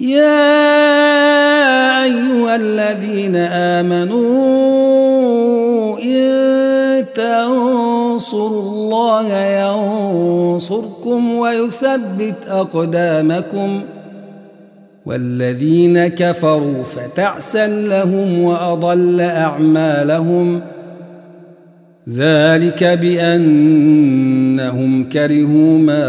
يا أيها الذين آمنوا إن تنصروا الله ينصركم ويثبت أقدامكم والذين كفروا فتعسا لهم وأضل أعمالهم ذلك بأنهم كرهوا ما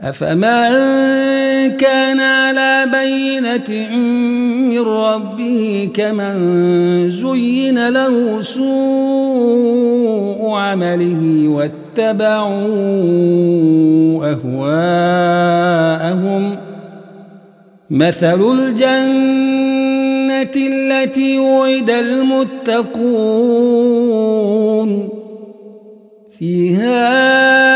أفمن كان على بينة من ربه كمن زين له سوء عمله واتبعوا أهواءهم مثل الجنة التي وعد المتقون فيها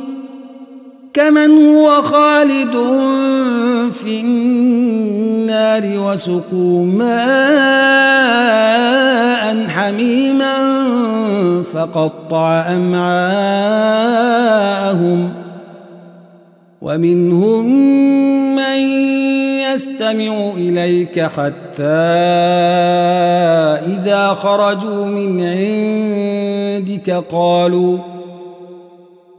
كمن هو خالد في النار وسقوا ماء حميما فقطع امعاءهم ومنهم من يستمع اليك حتى اذا خرجوا من عندك قالوا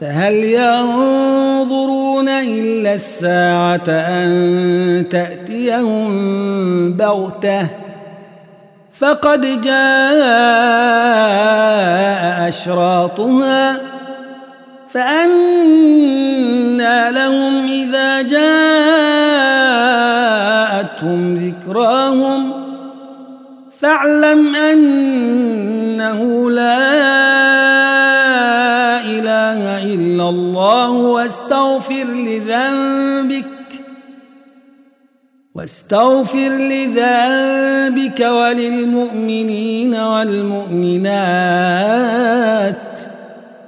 فهل ينظرون إلا الساعة أن تأتيهم بغتة؟ فقد جاء أشراطها فأنى لهم إذا جاءتهم ذكراهم فاعلم أنه لا واستغفر لذنبك واستغفر لذنبك وللمؤمنين والمؤمنات.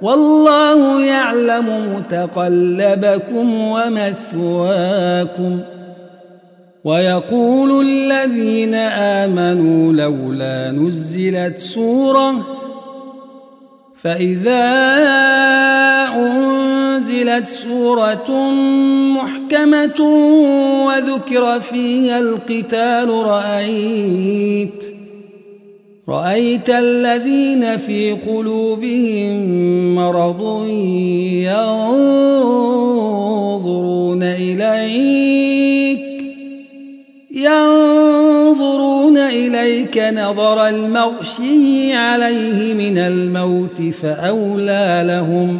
والله يعلم متقلبكم ومثواكم. ويقول الذين آمنوا لولا نزلت سورة فإذا أنزلت سورة محكمة وذكر فيها القتال رأيت رأيت الذين في قلوبهم مرض ينظرون إليك ينظرون إليك نظر المغشي عليه من الموت فأولى لهم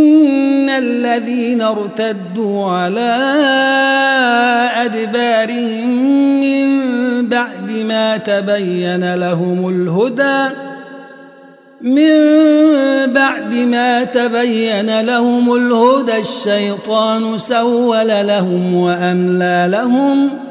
الذين ارتدوا على أدبارهم من بعد ما تبين لهم الهدى من بعد ما تبين لهم الهدى الشيطان سول لهم وأملى لهم ۖ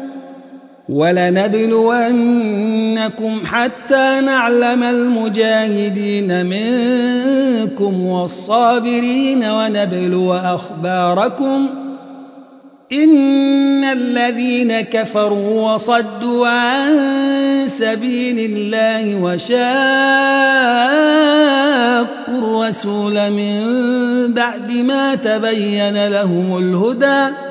ولنبلونكم حتى نعلم المجاهدين منكم والصابرين ونبلو أخباركم إن الذين كفروا وصدوا عن سبيل الله وشاقوا الرسول من بعد ما تبين لهم الهدى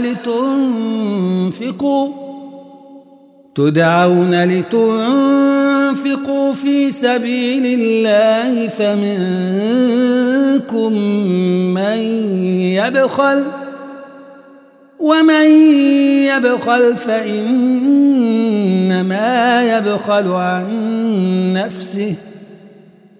لتنفقوا تدعون لتنفقوا في سبيل الله فمنكم من يبخل ومن يبخل فإنما يبخل عن نفسه